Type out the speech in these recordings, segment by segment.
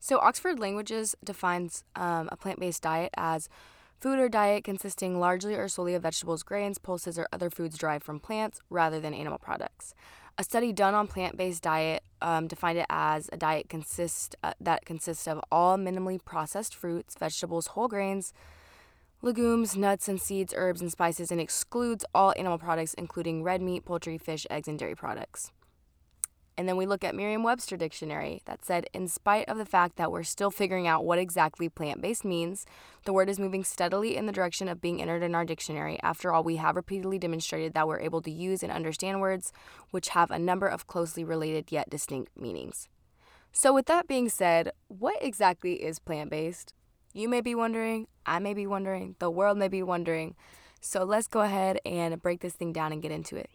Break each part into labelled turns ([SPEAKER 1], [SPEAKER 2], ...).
[SPEAKER 1] So, Oxford Languages defines um, a plant based diet as food or diet consisting largely or solely of vegetables, grains, pulses, or other foods derived from plants rather than animal products. A study done on plant-based diet um, defined it as a diet consist uh, that consists of all minimally processed fruits, vegetables, whole grains, legumes, nuts and seeds, herbs and spices, and excludes all animal products, including red meat, poultry, fish, eggs, and dairy products. And then we look at Merriam Webster Dictionary that said, in spite of the fact that we're still figuring out what exactly plant based means, the word is moving steadily in the direction of being entered in our dictionary. After all, we have repeatedly demonstrated that we're able to use and understand words which have a number of closely related yet distinct meanings. So, with that being said, what exactly is plant based? You may be wondering, I may be wondering, the world may be wondering. So, let's go ahead and break this thing down and get into it.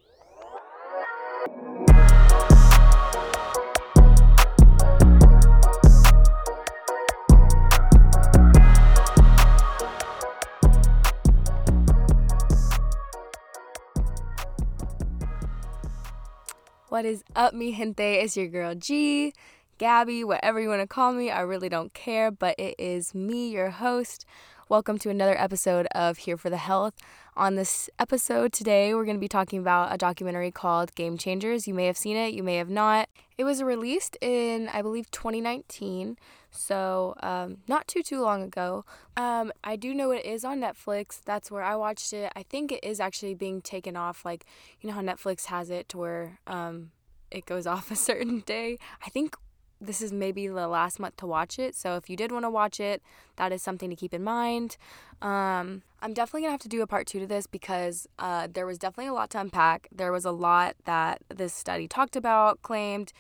[SPEAKER 1] What is up, mi gente? It's your girl G, Gabby, whatever you want to call me. I really don't care, but it is me, your host. Welcome to another episode of Here for the Health. On this episode today, we're going to be talking about a documentary called Game Changers. You may have seen it, you may have not. It was released in, I believe, 2019, so um, not too too long ago. Um, I do know it is on Netflix. That's where I watched it. I think it is actually being taken off. Like you know how Netflix has it to where um, it goes off a certain day. I think this is maybe the last month to watch it. So if you did want to watch it, that is something to keep in mind. Um, I'm definitely gonna have to do a part two to this because uh, there was definitely a lot to unpack. There was a lot that this study talked about, claimed,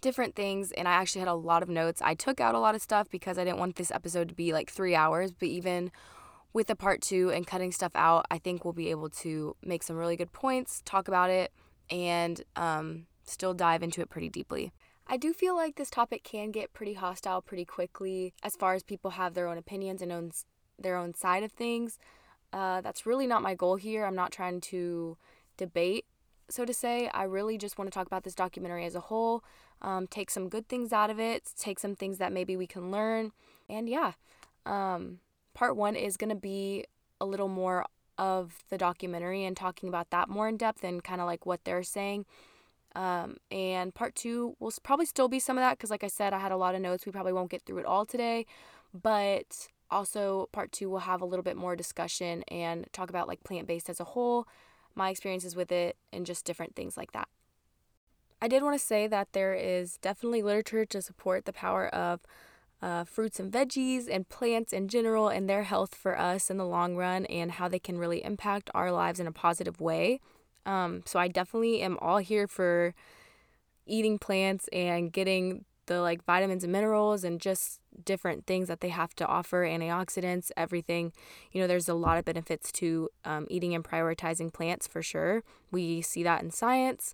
[SPEAKER 1] different things, and I actually had a lot of notes. I took out a lot of stuff because I didn't want this episode to be like three hours, but even with a part two and cutting stuff out, I think we'll be able to make some really good points, talk about it, and um, still dive into it pretty deeply. I do feel like this topic can get pretty hostile pretty quickly as far as people have their own opinions and own their own side of things. Uh, that's really not my goal here. I'm not trying to debate, so to say. I really just want to talk about this documentary as a whole, um, take some good things out of it, take some things that maybe we can learn. And yeah, um, part one is going to be a little more of the documentary and talking about that more in depth and kind of like what they're saying. Um, and part two will probably still be some of that because, like I said, I had a lot of notes. We probably won't get through it all today, but also part two will have a little bit more discussion and talk about like plant based as a whole, my experiences with it, and just different things like that. I did want to say that there is definitely literature to support the power of uh, fruits and veggies and plants in general and their health for us in the long run and how they can really impact our lives in a positive way. Um, so I definitely am all here for eating plants and getting the like vitamins and minerals and just different things that they have to offer antioxidants everything. You know there's a lot of benefits to um, eating and prioritizing plants for sure. We see that in science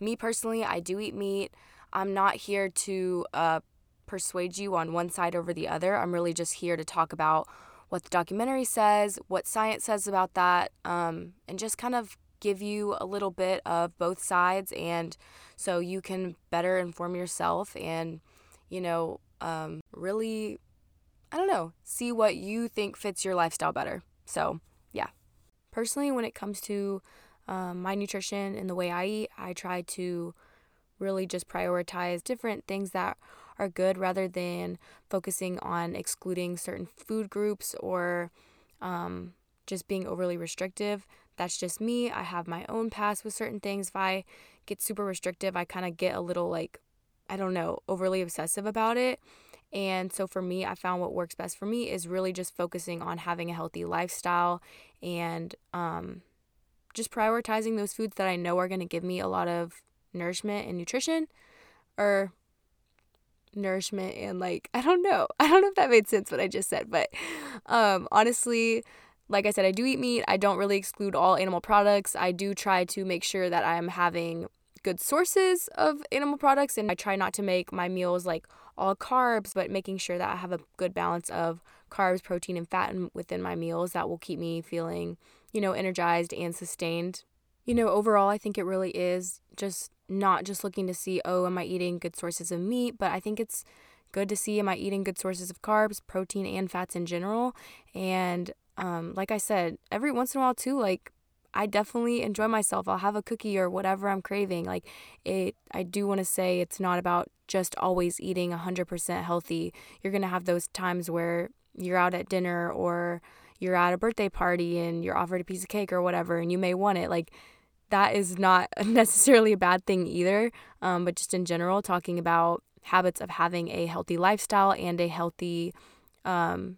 [SPEAKER 1] me personally i do eat meat. I'm not here to uh, persuade you on one side over the other. I'm really just here to talk about what the documentary says what science says about that um, and just kind of give you a little bit of both sides and so you can better inform yourself and you know um, really i don't know see what you think fits your lifestyle better. So yeah. Personally when it comes to um, my nutrition and the way i eat i try to really just prioritize different things that are good rather than focusing on excluding certain food groups or um, just being overly restrictive that's just me. I have my own past with certain things. If I get super restrictive, I kind of get a little like, I don't know, overly obsessive about it. And so for me, I found what works best for me is really just focusing on having a healthy lifestyle and um, just prioritizing those foods that I know are going to give me a lot of nourishment and nutrition or nourishment and like I don't know. I don't know if that made sense what I just said, but um honestly, like I said, I do eat meat. I don't really exclude all animal products. I do try to make sure that I'm having good sources of animal products and I try not to make my meals like all carbs, but making sure that I have a good balance of carbs, protein, and fat within my meals that will keep me feeling, you know, energized and sustained. You know, overall, I think it really is just not just looking to see, oh, am I eating good sources of meat, but I think it's good to see am I eating good sources of carbs, protein, and fats in general. And um, like I said, every once in a while too, like I definitely enjoy myself. I'll have a cookie or whatever I'm craving. Like it I do want to say it's not about just always eating 100% healthy. You're going to have those times where you're out at dinner or you're at a birthday party and you're offered a piece of cake or whatever and you may want it. Like that is not necessarily a bad thing either. Um, but just in general, talking about habits of having a healthy lifestyle and a healthy um,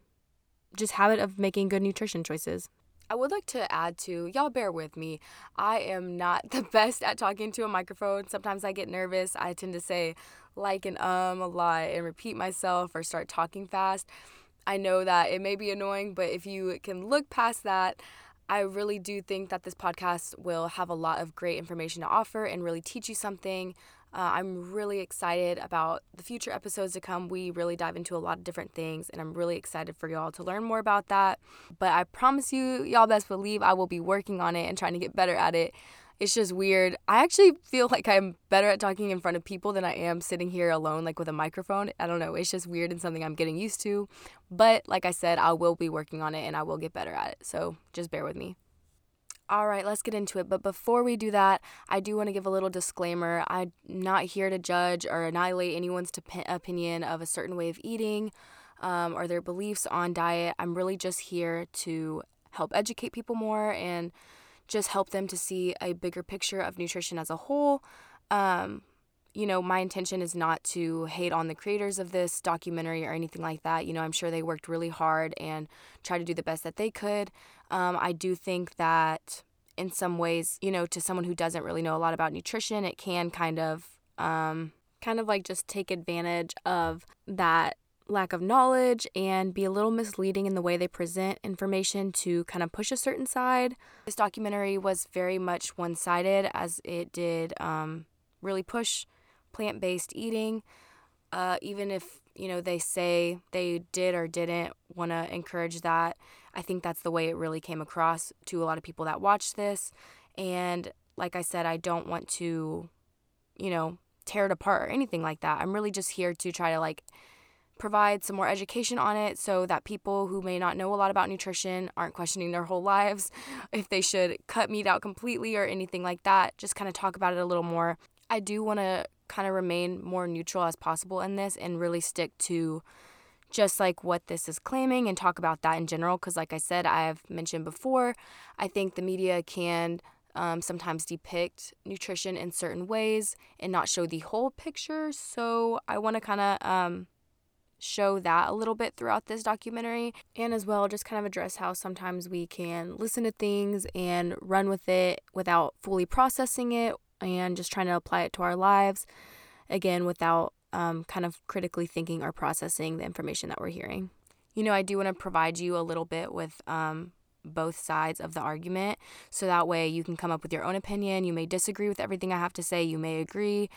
[SPEAKER 1] just habit of making good nutrition choices. I would like to add to y'all bear with me. I am not the best at talking to a microphone. Sometimes I get nervous. I tend to say like and um a lot and repeat myself or start talking fast. I know that it may be annoying, but if you can look past that, I really do think that this podcast will have a lot of great information to offer and really teach you something. Uh, I'm really excited about the future episodes to come. We really dive into a lot of different things, and I'm really excited for y'all to learn more about that. But I promise you, y'all best believe I will be working on it and trying to get better at it. It's just weird. I actually feel like I'm better at talking in front of people than I am sitting here alone, like with a microphone. I don't know. It's just weird and something I'm getting used to. But like I said, I will be working on it and I will get better at it. So just bear with me. All right, let's get into it. But before we do that, I do want to give a little disclaimer. I'm not here to judge or annihilate anyone's opinion of a certain way of eating um, or their beliefs on diet. I'm really just here to help educate people more and just help them to see a bigger picture of nutrition as a whole. Um, you know, my intention is not to hate on the creators of this documentary or anything like that. You know, I'm sure they worked really hard and tried to do the best that they could. Um, I do think that in some ways, you know, to someone who doesn't really know a lot about nutrition, it can kind of, um, kind of like just take advantage of that lack of knowledge and be a little misleading in the way they present information to kind of push a certain side. This documentary was very much one sided as it did um, really push plant based eating. Uh, even if, you know, they say they did or didn't want to encourage that, I think that's the way it really came across to a lot of people that watched this. And like I said, I don't want to, you know, tear it apart or anything like that. I'm really just here to try to like provide some more education on it so that people who may not know a lot about nutrition aren't questioning their whole lives if they should cut meat out completely or anything like that. Just kind of talk about it a little more. I do want to kind of remain more neutral as possible in this and really stick to just like what this is claiming and talk about that in general. Because, like I said, I've mentioned before, I think the media can um, sometimes depict nutrition in certain ways and not show the whole picture. So, I want to kind of um, show that a little bit throughout this documentary and as well just kind of address how sometimes we can listen to things and run with it without fully processing it and just trying to apply it to our lives again without um, kind of critically thinking or processing the information that we're hearing. You know, I do want to provide you a little bit with um, both sides of the argument so that way you can come up with your own opinion. You may disagree with everything I have to say, you may agree.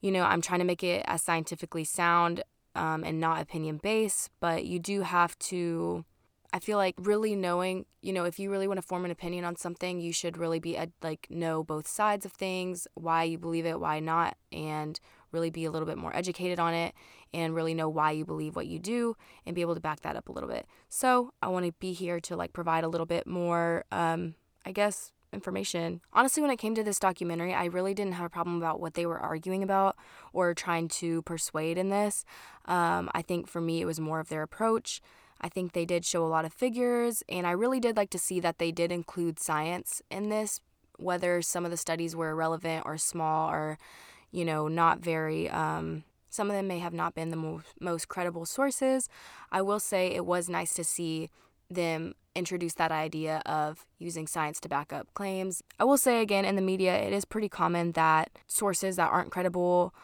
[SPEAKER 1] You know, I'm trying to make it as scientifically sound um, and not opinion based, but you do have to I feel like really knowing, you know, if you really want to form an opinion on something, you should really be like know both sides of things, why you believe it, why not, and really be a little bit more educated on it and really know why you believe what you do and be able to back that up a little bit. So, I want to be here to like provide a little bit more um I guess information. Honestly, when it came to this documentary, I really didn't have a problem about what they were arguing about or trying to persuade in this. Um, I think for me, it was more of their approach. I think they did show a lot of figures, and I really did like to see that they did include science in this, whether some of the studies were irrelevant or small or, you know, not very. Um, some of them may have not been the most, most credible sources. I will say it was nice to see them introduce that idea of using science to back up claims. I will say again, in the media, it is pretty common that sources that aren't credible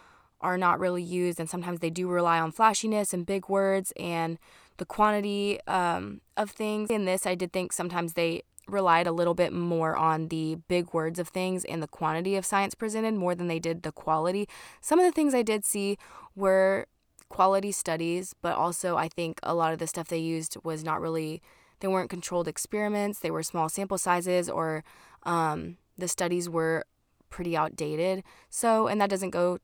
[SPEAKER 1] are not really used, and sometimes they do rely on flashiness and big words and the quantity um, of things. In this, I did think sometimes they relied a little bit more on the big words of things and the quantity of science presented more than they did the quality. Some of the things I did see were quality studies, but also I think a lot of the stuff they used was not really, they weren't controlled experiments, they were small sample sizes, or um, the studies were pretty outdated. So, and that doesn't go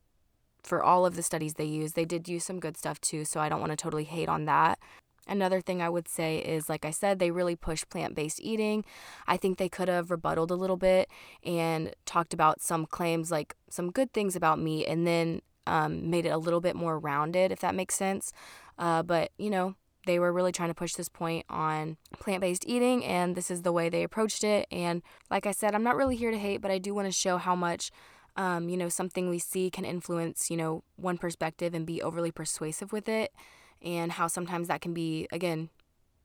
[SPEAKER 1] for all of the studies they use. They did use some good stuff too, so I don't want to totally hate on that. Another thing I would say is, like I said, they really push plant based eating. I think they could have rebutted a little bit and talked about some claims, like some good things about meat, and then um, made it a little bit more rounded, if that makes sense. Uh, but, you know, they were really trying to push this point on plant based eating, and this is the way they approached it. And like I said, I'm not really here to hate, but I do want to show how much. Um, you know, something we see can influence, you know, one perspective and be overly persuasive with it and how sometimes that can be, again,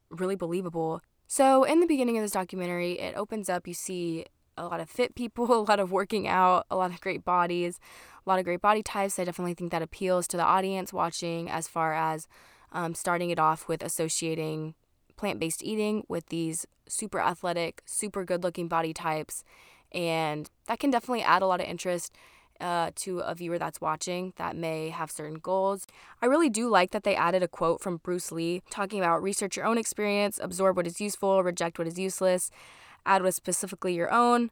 [SPEAKER 1] really believable. So, in the beginning of this documentary, it opens up, you see a lot of fit people, a lot of working out, a lot of great bodies, a lot of great body types. I definitely think that appeals to the audience watching as far as um, starting it off with associating plant based eating with these super athletic, super good looking body types. And that can definitely add a lot of interest uh, to a viewer that's watching that may have certain goals. I really do like that they added a quote from Bruce Lee talking about research your own experience, absorb what is useful, reject what is useless, add what is specifically your own.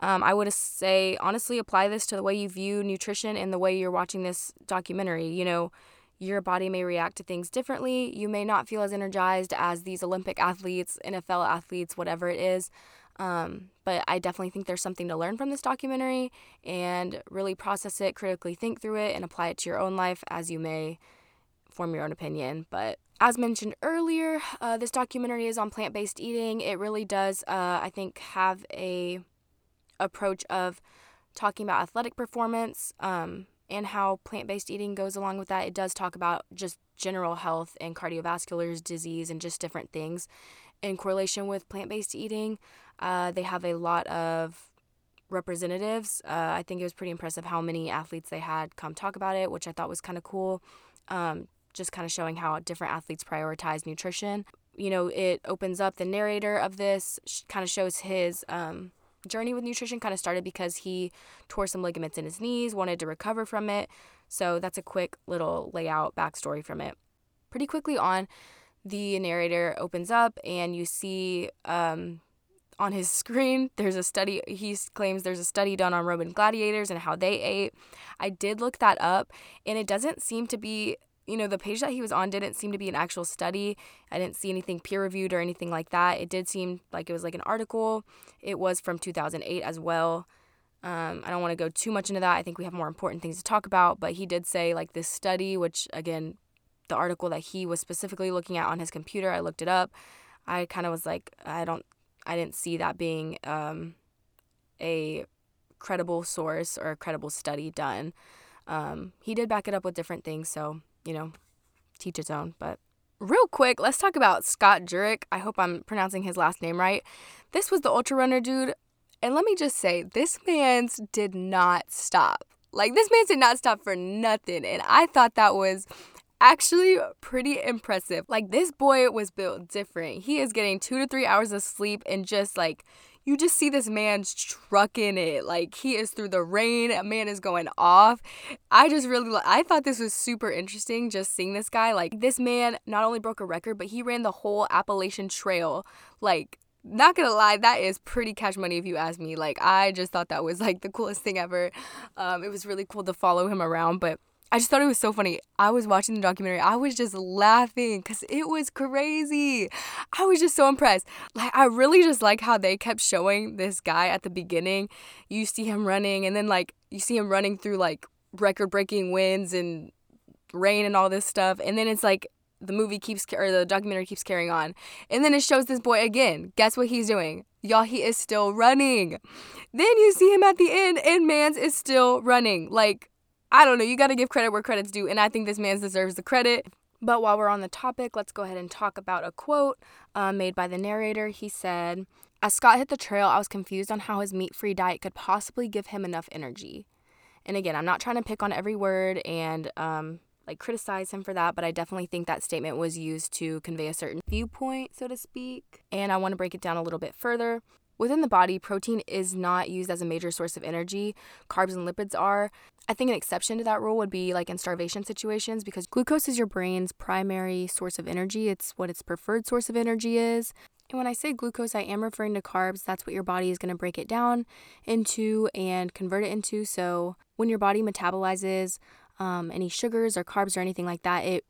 [SPEAKER 1] Um, I would say, honestly, apply this to the way you view nutrition and the way you're watching this documentary. You know, your body may react to things differently. You may not feel as energized as these Olympic athletes, NFL athletes, whatever it is. Um, but I definitely think there's something to learn from this documentary and really process it, critically think through it, and apply it to your own life as you may form your own opinion. But as mentioned earlier, uh, this documentary is on plant based eating. It really does, uh, I think, have a approach of talking about athletic performance um, and how plant based eating goes along with that. It does talk about just general health and cardiovascular disease and just different things in correlation with plant based eating. Uh, they have a lot of representatives. Uh, I think it was pretty impressive how many athletes they had come talk about it, which I thought was kind of cool. Um, just kind of showing how different athletes prioritize nutrition. You know, it opens up the narrator of this, kind of shows his um, journey with nutrition kind of started because he tore some ligaments in his knees, wanted to recover from it. So that's a quick little layout backstory from it. Pretty quickly on, the narrator opens up and you see um, on his screen there's a study he claims there's a study done on roman gladiators and how they ate i did look that up and it doesn't seem to be you know the page that he was on didn't seem to be an actual study. I didn't see anything peer reviewed or anything like that. It did seem like it was like an article. It was from 2008 as well. Um, i don't want to go too much into that. I think we have more important things to talk about. But he did say like this study which again the article that he was specifically looking at on his computer i looked it up. I kind of was like i don't I didn't see that being um, a credible source or a credible study done. Um, he did back it up with different things, so you know, teach its own. But real quick, let's talk about Scott Jurek. I hope I'm pronouncing his last name right. This was the ultra runner dude, and let me just say, this man's did not stop. Like this man did not stop for nothing, and I thought that was actually pretty impressive. Like this boy was built different. He is getting two to three hours of sleep and just like you just see this man's trucking it. Like he is through the rain. A man is going off. I just really, I thought this was super interesting just seeing this guy. Like this man not only broke a record, but he ran the whole Appalachian Trail. Like not gonna lie, that is pretty cash money if you ask me. Like I just thought that was like the coolest thing ever. Um, it was really cool to follow him around, but I just thought it was so funny. I was watching the documentary. I was just laughing because it was crazy. I was just so impressed. Like I really just like how they kept showing this guy at the beginning. You see him running, and then like you see him running through like record-breaking winds and rain and all this stuff, and then it's like the movie keeps or the documentary keeps carrying on, and then it shows this boy again. Guess what he's doing? Y'all, he is still running. Then you see him at the end, and Mans is still running. Like I don't know. You got to give credit where credit's due, and I think this man deserves the credit. But while we're on the topic, let's go ahead and talk about a quote uh, made by the narrator. He said, As Scott hit the trail, I was confused on how his meat free diet could possibly give him enough energy. And again, I'm not trying to pick on every word and um, like criticize him for that, but I definitely think that statement was used to convey a certain viewpoint, so to speak. And I want to break it down a little bit further. Within the body, protein is not used as a major source of energy. Carbs and lipids are. I think an exception to that rule would be like in starvation situations because glucose is your brain's primary source of energy. It's what its preferred source of energy is. And when I say glucose, I am referring to carbs. That's what your body is going to break it down into and convert it into. So when your body metabolizes um, any sugars or carbs or anything like that. It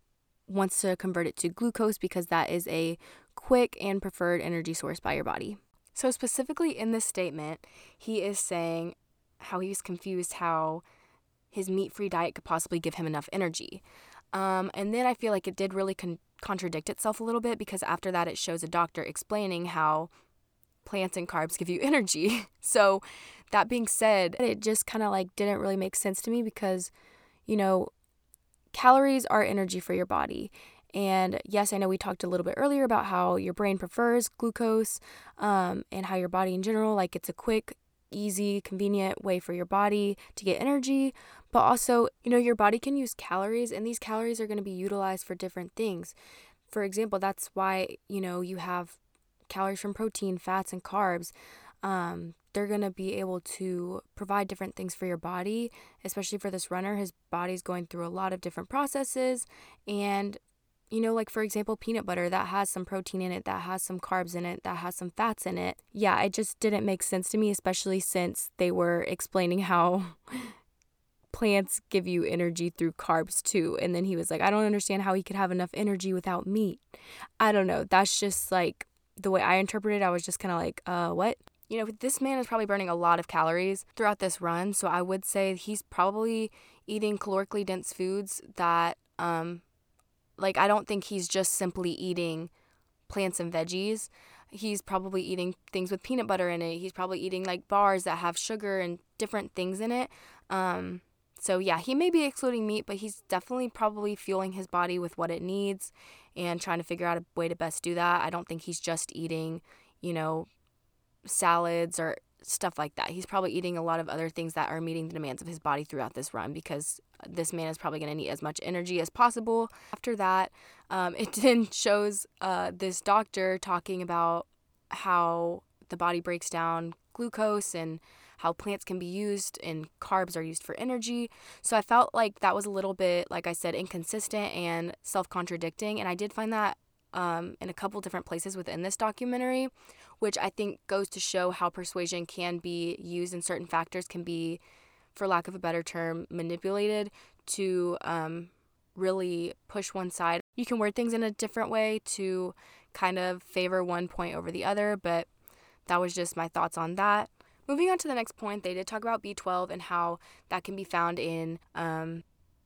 [SPEAKER 1] wants to convert it to glucose because that is a quick and preferred energy source by your body. So, specifically in this statement, he is saying how he's confused how his meat free diet could possibly give him enough energy. Um, and then I feel like it did really con- contradict itself a little bit because after that, it shows a doctor explaining how plants and carbs give you energy. so, that being said, it just kind of like didn't really make sense to me because, you know, calories are energy for your body. And yes, I know we talked a little bit earlier about how your brain prefers glucose um, and how your body in general, like it's a quick, easy, convenient way for your body to get energy. But also, you know, your body can use calories, and these calories are going to be utilized for different things. For example, that's why, you know, you have calories from protein, fats, and carbs. Um, they're going to be able to provide different things for your body, especially for this runner. His body's going through a lot of different processes, and you know, like for example, peanut butter that has some protein in it, that has some carbs in it, that has some fats in it. Yeah, it just didn't make sense to me, especially since they were explaining how plants give you energy through carbs too. And then he was like, I don't understand how he could have enough energy without meat. I don't know. That's just like the way I interpreted it. I was just kind of like, uh, what? You know, this man is probably burning a lot of calories throughout this run. So I would say he's probably eating calorically dense foods that um, like, I don't think he's just simply eating plants and veggies. He's probably eating things with peanut butter in it. He's probably eating like bars that have sugar and different things in it. Um, so, yeah, he may be excluding meat, but he's definitely probably fueling his body with what it needs and trying to figure out a way to best do that. I don't think he's just eating, you know, salads or stuff like that. He's probably eating a lot of other things that are meeting the demands of his body throughout this run because this man is probably going to need as much energy as possible. After that, um, it then shows uh, this doctor talking about how the body breaks down glucose and how plants can be used and carbs are used for energy. So I felt like that was a little bit, like I said, inconsistent and self contradicting. And I did find that um, in a couple different places within this documentary, which I think goes to show how persuasion can be used and certain factors can be, for lack of a better term, manipulated to um, really push one side. You can word things in a different way to kind of favor one point over the other, but that was just my thoughts on that. Moving on to the next point, they did talk about B12 and how that can be found in um,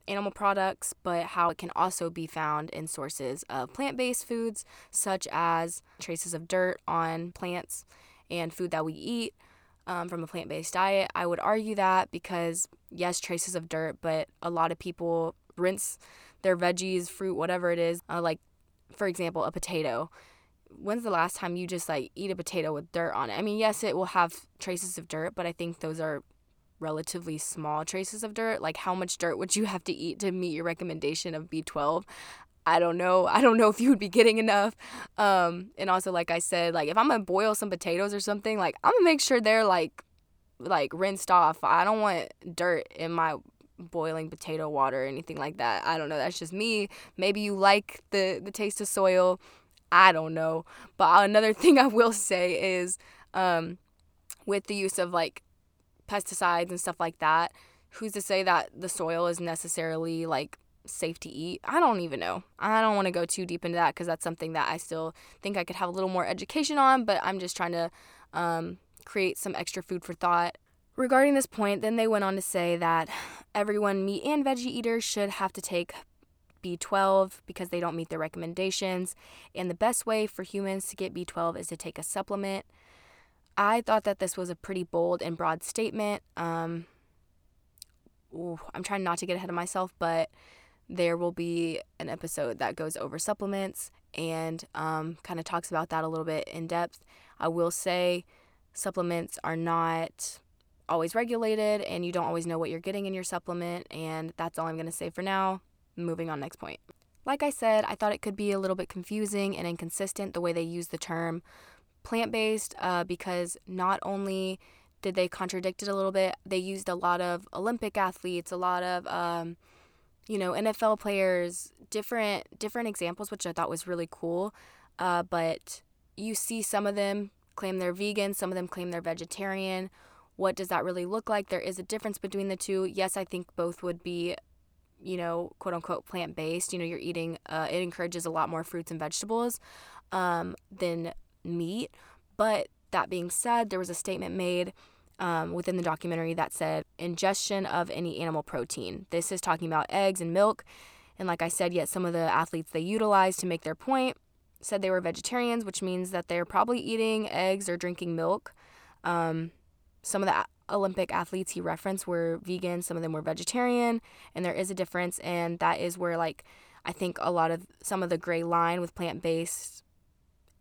[SPEAKER 1] animal products, but how it can also be found in sources of plant based foods, such as traces of dirt on plants and food that we eat um, from a plant based diet. I would argue that because, yes, traces of dirt, but a lot of people rinse their veggies, fruit, whatever it is, uh, like, for example, a potato when's the last time you just like eat a potato with dirt on it? I mean, yes, it will have traces of dirt, but I think those are relatively small traces of dirt. Like, how much dirt would you have to eat to meet your recommendation of B12? I don't know. I don't know if you would be getting enough. Um, and also, like I said, like if I'm gonna boil some potatoes or something, like I'm gonna make sure they're like, like rinsed off. I don't want dirt in my boiling potato water or anything like that. I don't know. That's just me. Maybe you like the the taste of soil. I don't know. But another thing I will say is, um, with the use of like pesticides and stuff like that, who's to say that the soil is necessarily like safe to eat? I don't even know. I don't want to go too deep into that because that's something that I still think I could have a little more education on, but I'm just trying to um, create some extra food for thought. Regarding this point, then they went on to say that everyone, meat and veggie eaters, should have to take B12 because they don't meet their recommendations. And the best way for humans to get B12 is to take a supplement. I thought that this was a pretty bold and broad statement. Um, ooh, I'm trying not to get ahead of myself, but there will be an episode that goes over supplements and um, kind of talks about that a little bit in depth. I will say supplements are not always regulated and you don't always know what you're getting in your supplement, and that's all I'm going to say for now. Moving on, next point. Like I said, I thought it could be a little bit confusing and inconsistent the way they use the term plant based uh, because not only did they contradict it a little bit, they used a lot of Olympic athletes, a lot of um, you know NFL players, different different examples, which I thought was really cool. Uh, but you see some of them claim they're vegan, some of them claim they're vegetarian. What does that really look like? There is a difference between the two. Yes, I think both would be you know, quote unquote plant based, you know, you're eating, uh, it encourages a lot more fruits and vegetables um, than meat. But that being said, there was a statement made um, within the documentary that said ingestion of any animal protein. This is talking about eggs and milk. And like I said, yet some of the athletes they utilized to make their point said they were vegetarians, which means that they're probably eating eggs or drinking milk. Um, some of the Olympic athletes he referenced were vegan, some of them were vegetarian, and there is a difference. And that is where, like, I think a lot of some of the gray line with plant based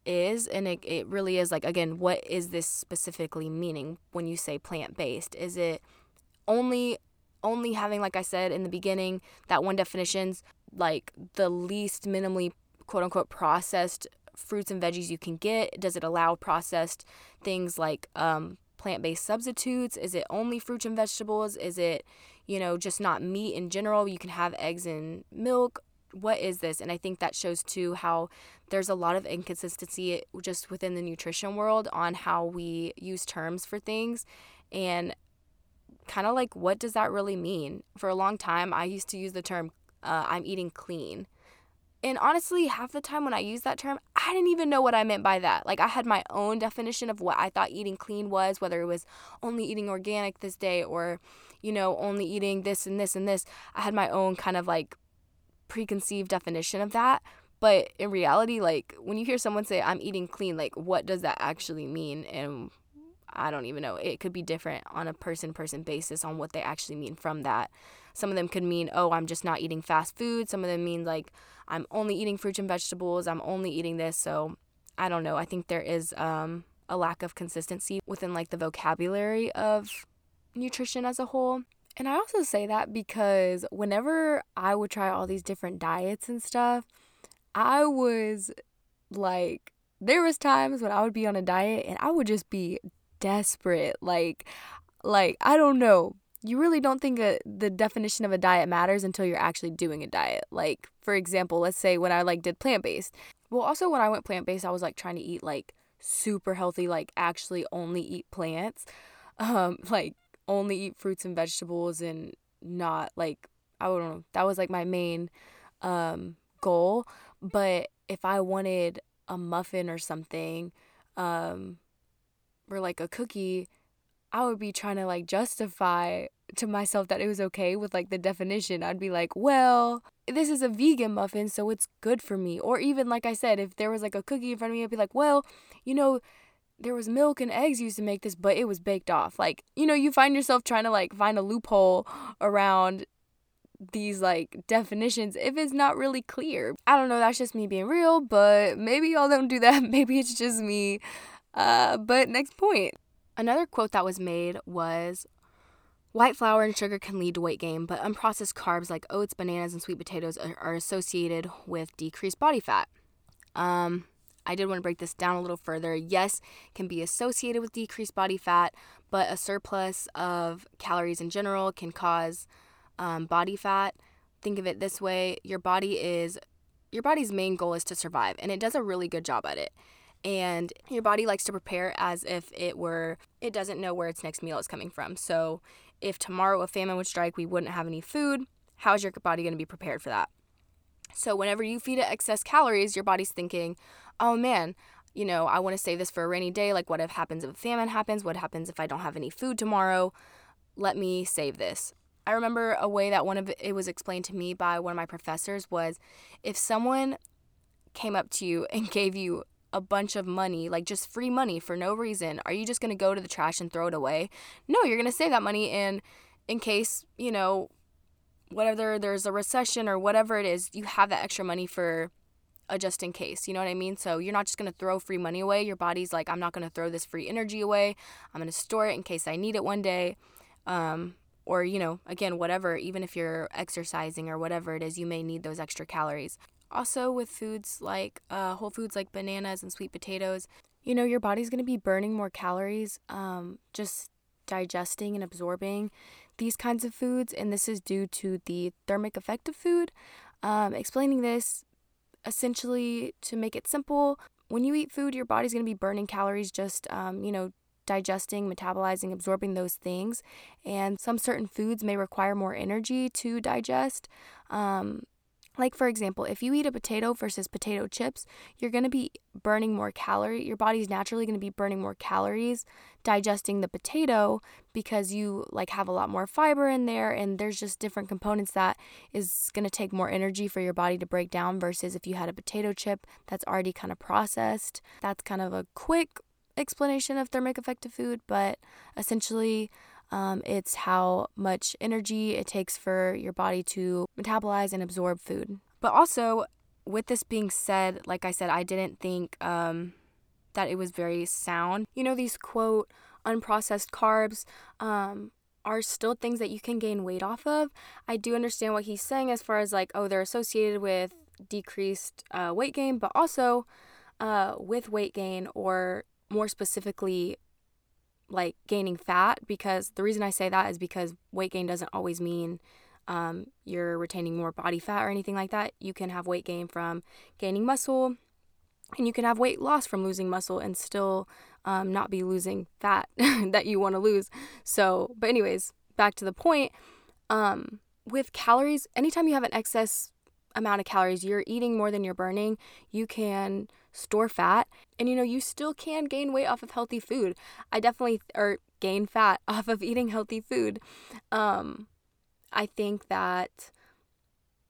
[SPEAKER 1] is. And it, it really is like, again, what is this specifically meaning when you say plant based? Is it only only having like i said in the beginning that one definition's like the least minimally quote unquote processed fruits and veggies you can get does it allow processed things like um, plant-based substitutes is it only fruits and vegetables is it you know just not meat in general you can have eggs and milk what is this and i think that shows too how there's a lot of inconsistency just within the nutrition world on how we use terms for things and kind of like what does that really mean for a long time i used to use the term uh, i'm eating clean and honestly, half the time when I used that term, I didn't even know what I meant by that. Like, I had my own definition of what I thought eating clean was, whether it was only eating organic this day or, you know, only eating this and this and this. I had my own kind of like preconceived definition of that. But in reality, like, when you hear someone say, I'm eating clean, like, what does that actually mean? And I don't even know. It could be different on a person person basis on what they actually mean from that. Some of them could mean, oh, I'm just not eating fast food. Some of them mean, like, I'm only eating fruits and vegetables. I'm only eating this. So I don't know. I think there is um, a lack of consistency within like the vocabulary of nutrition as a whole. And I also say that because whenever I would try all these different diets and stuff, I was like, there was times when I would be on a diet and I would just be desperate. Like, like I don't know you really don't think a, the definition of a diet matters until you're actually doing a diet. Like, for example, let's say when I like did plant based. Well, also when I went plant based, I was like trying to eat like super healthy, like actually only eat plants, um, like only eat fruits and vegetables and not like I don't know. That was like my main um, goal. But if I wanted a muffin or something, um, or like a cookie, I would be trying to like justify to myself that it was okay with like the definition. I'd be like, well, this is a vegan muffin, so it's good for me. Or even like I said, if there was like a cookie in front of me, I'd be like, well, you know, there was milk and eggs used to make this, but it was baked off. Like, you know, you find yourself trying to like find a loophole around these like definitions if it's not really clear. I don't know, that's just me being real, but maybe y'all don't do that. maybe it's just me. Uh, but next point. Another quote that was made was White flour and sugar can lead to weight gain, but unprocessed carbs like oats, bananas, and sweet potatoes are, are associated with decreased body fat. Um, I did want to break this down a little further. Yes, can be associated with decreased body fat, but a surplus of calories in general can cause um, body fat. Think of it this way: your body is your body's main goal is to survive, and it does a really good job at it and your body likes to prepare as if it were it doesn't know where its next meal is coming from. So if tomorrow a famine would strike, we wouldn't have any food. How's your body going to be prepared for that? So whenever you feed it excess calories, your body's thinking, "Oh man, you know, I want to save this for a rainy day. Like what if happens if a famine happens? What happens if I don't have any food tomorrow? Let me save this." I remember a way that one of it was explained to me by one of my professors was if someone came up to you and gave you a bunch of money, like just free money for no reason, are you just going to go to the trash and throw it away? No, you're going to save that money and in case, you know, whatever there's a recession or whatever it is, you have that extra money for a just in case. You know what I mean? So you're not just going to throw free money away. Your body's like, I'm not going to throw this free energy away. I'm going to store it in case I need it one day. Um, or, you know, again, whatever, even if you're exercising or whatever it is, you may need those extra calories. Also, with foods like uh, whole foods like bananas and sweet potatoes, you know, your body's going to be burning more calories um, just digesting and absorbing these kinds of foods. And this is due to the thermic effect of food. Um, explaining this essentially to make it simple, when you eat food, your body's going to be burning calories just, um, you know, digesting, metabolizing, absorbing those things. And some certain foods may require more energy to digest. Um, like for example, if you eat a potato versus potato chips, you're going to be burning more calorie. Your body's naturally going to be burning more calories digesting the potato because you like have a lot more fiber in there and there's just different components that is going to take more energy for your body to break down versus if you had a potato chip that's already kind of processed. That's kind of a quick explanation of thermic effect of food, but essentially um, it's how much energy it takes for your body to metabolize and absorb food. But also, with this being said, like I said, I didn't think um, that it was very sound. You know, these quote, unprocessed carbs um, are still things that you can gain weight off of. I do understand what he's saying as far as like, oh, they're associated with decreased uh, weight gain, but also uh, with weight gain, or more specifically, like gaining fat because the reason I say that is because weight gain doesn't always mean um, you're retaining more body fat or anything like that. You can have weight gain from gaining muscle, and you can have weight loss from losing muscle and still um, not be losing fat that you want to lose. So, but, anyways, back to the point. Um, with calories, anytime you have an excess amount of calories, you're eating more than you're burning, you can store fat. And you know, you still can gain weight off of healthy food. I definitely, or gain fat off of eating healthy food. Um, I think that,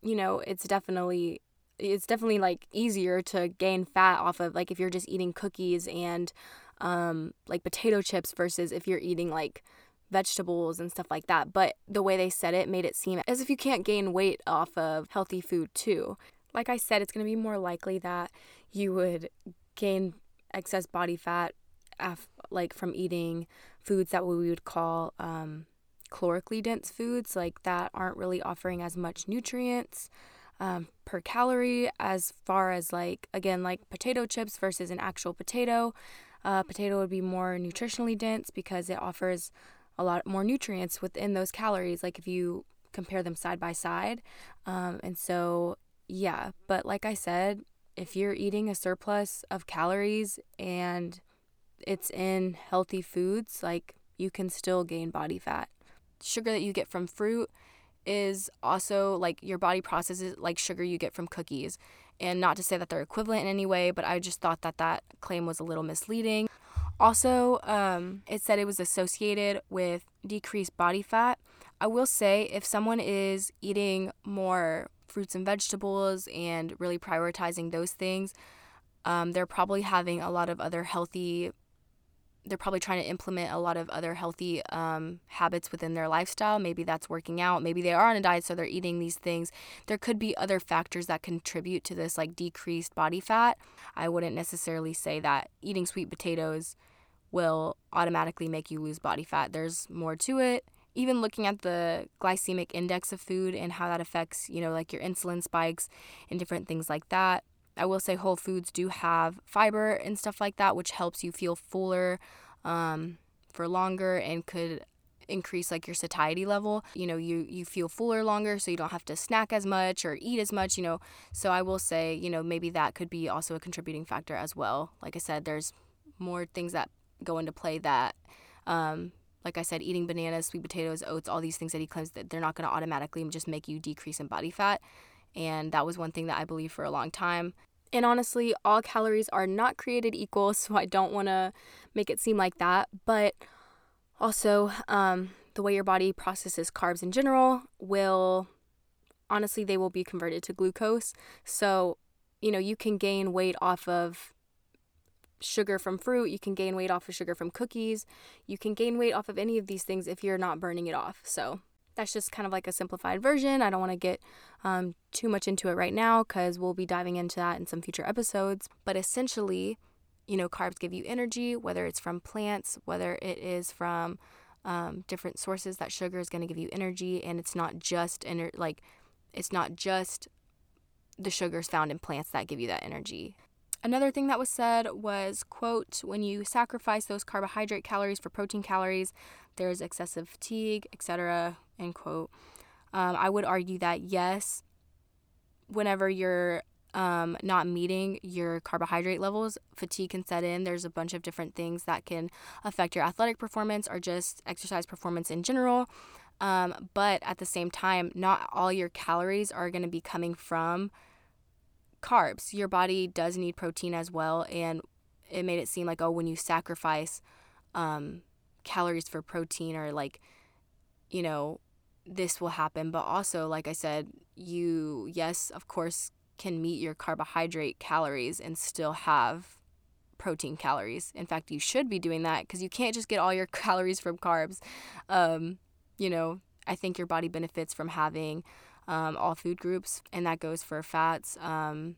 [SPEAKER 1] you know, it's definitely it's definitely like easier to gain fat off of like if you're just eating cookies and um like potato chips versus if you're eating like vegetables and stuff like that. But the way they said it made it seem as if you can't gain weight off of healthy food too. Like I said, it's going to be more likely that you would gain excess body fat af- like from eating foods that we would call um, calorically dense foods like that aren't really offering as much nutrients um, per calorie as far as like again like potato chips versus an actual potato. Uh, potato would be more nutritionally dense because it offers a lot more nutrients within those calories like if you compare them side by side. Um, and so yeah but like i said if you're eating a surplus of calories and it's in healthy foods, like you can still gain body fat. Sugar that you get from fruit is also like your body processes like sugar you get from cookies. And not to say that they're equivalent in any way, but I just thought that that claim was a little misleading. Also, um, it said it was associated with decreased body fat. I will say if someone is eating more fruits and vegetables and really prioritizing those things, um, they're probably having a lot of other healthy they're probably trying to implement a lot of other healthy um, habits within their lifestyle. Maybe that's working out. Maybe they are on a diet, so they're eating these things. There could be other factors that contribute to this, like decreased body fat. I wouldn't necessarily say that eating sweet potatoes will automatically make you lose body fat. There's more to it even looking at the glycemic index of food and how that affects, you know, like your insulin spikes and different things like that. I will say whole foods do have fiber and stuff like that, which helps you feel fuller um, for longer and could increase like your satiety level you know you you feel fuller longer so you don't have to snack as much or eat as much you know so i will say you know maybe that could be also a contributing factor as well like i said there's more things that go into play that um, like I said, eating bananas, sweet potatoes, oats, all these things that he claims that they're not going to automatically just make you decrease in body fat. And that was one thing that I believed for a long time. And honestly, all calories are not created equal, so I don't want to make it seem like that. But also, um, the way your body processes carbs in general will, honestly, they will be converted to glucose. So, you know, you can gain weight off of sugar from fruit, you can gain weight off of sugar from cookies, you can gain weight off of any of these things if you're not burning it off. So that's just kind of like a simplified version. I don't want to get um, too much into it right now because we'll be diving into that in some future episodes. But essentially, you know, carbs give you energy, whether it's from plants, whether it is from um, different sources. That sugar is going to give you energy, and it's not just ener- like it's not just the sugars found in plants that give you that energy. Another thing that was said was, quote, when you sacrifice those carbohydrate calories for protein calories, there's excessive fatigue, etc., end quote. Um, I would argue that yes, whenever you're um, not meeting your carbohydrate levels, fatigue can set in. There's a bunch of different things that can affect your athletic performance or just exercise performance in general. Um, but at the same time, not all your calories are going to be coming from carbs. Your body does need protein as well. And it made it seem like, oh, when you sacrifice um, calories for protein or like, you know, this will happen. But also, like I said, you, yes, of course, can meet your carbohydrate calories and still have protein calories. In fact, you should be doing that because you can't just get all your calories from carbs. Um, you know, I think your body benefits from having um, all food groups, and that goes for fats, um,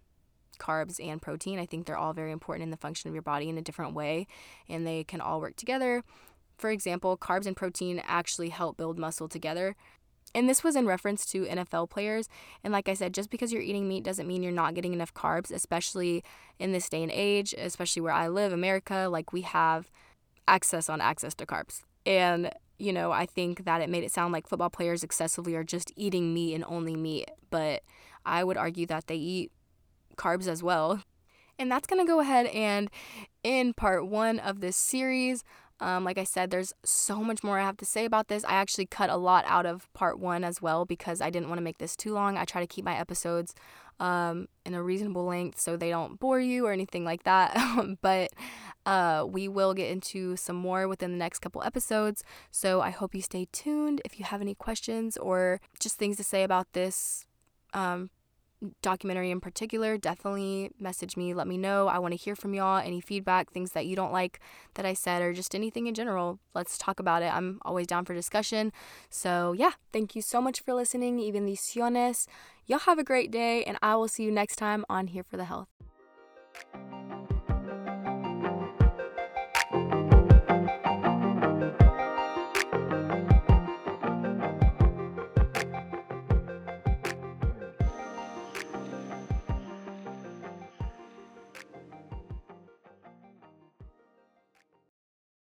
[SPEAKER 1] carbs, and protein. I think they're all very important in the function of your body in a different way, and they can all work together. For example, carbs and protein actually help build muscle together. And this was in reference to NFL players. And like I said, just because you're eating meat doesn't mean you're not getting enough carbs, especially in this day and age, especially where I live, America. Like we have access on access to carbs. And, you know, I think that it made it sound like football players excessively are just eating meat and only meat. But I would argue that they eat carbs as well. And that's going to go ahead and in part one of this series. Um, like I said, there's so much more I have to say about this. I actually cut a lot out of part one as well because I didn't want to make this too long. I try to keep my episodes um, in a reasonable length so they don't bore you or anything like that. but uh, we will get into some more within the next couple episodes. So I hope you stay tuned. If you have any questions or just things to say about this um, documentary in particular, definitely message me. Let me know. I want to hear from y'all. Any feedback, things that you don't like that I said, or just anything in general. Let's talk about it. I'm always down for discussion. So, yeah, thank you so much for listening. Y bendiciones. Y'all have a great day, and I will see you next time on Here for the Health.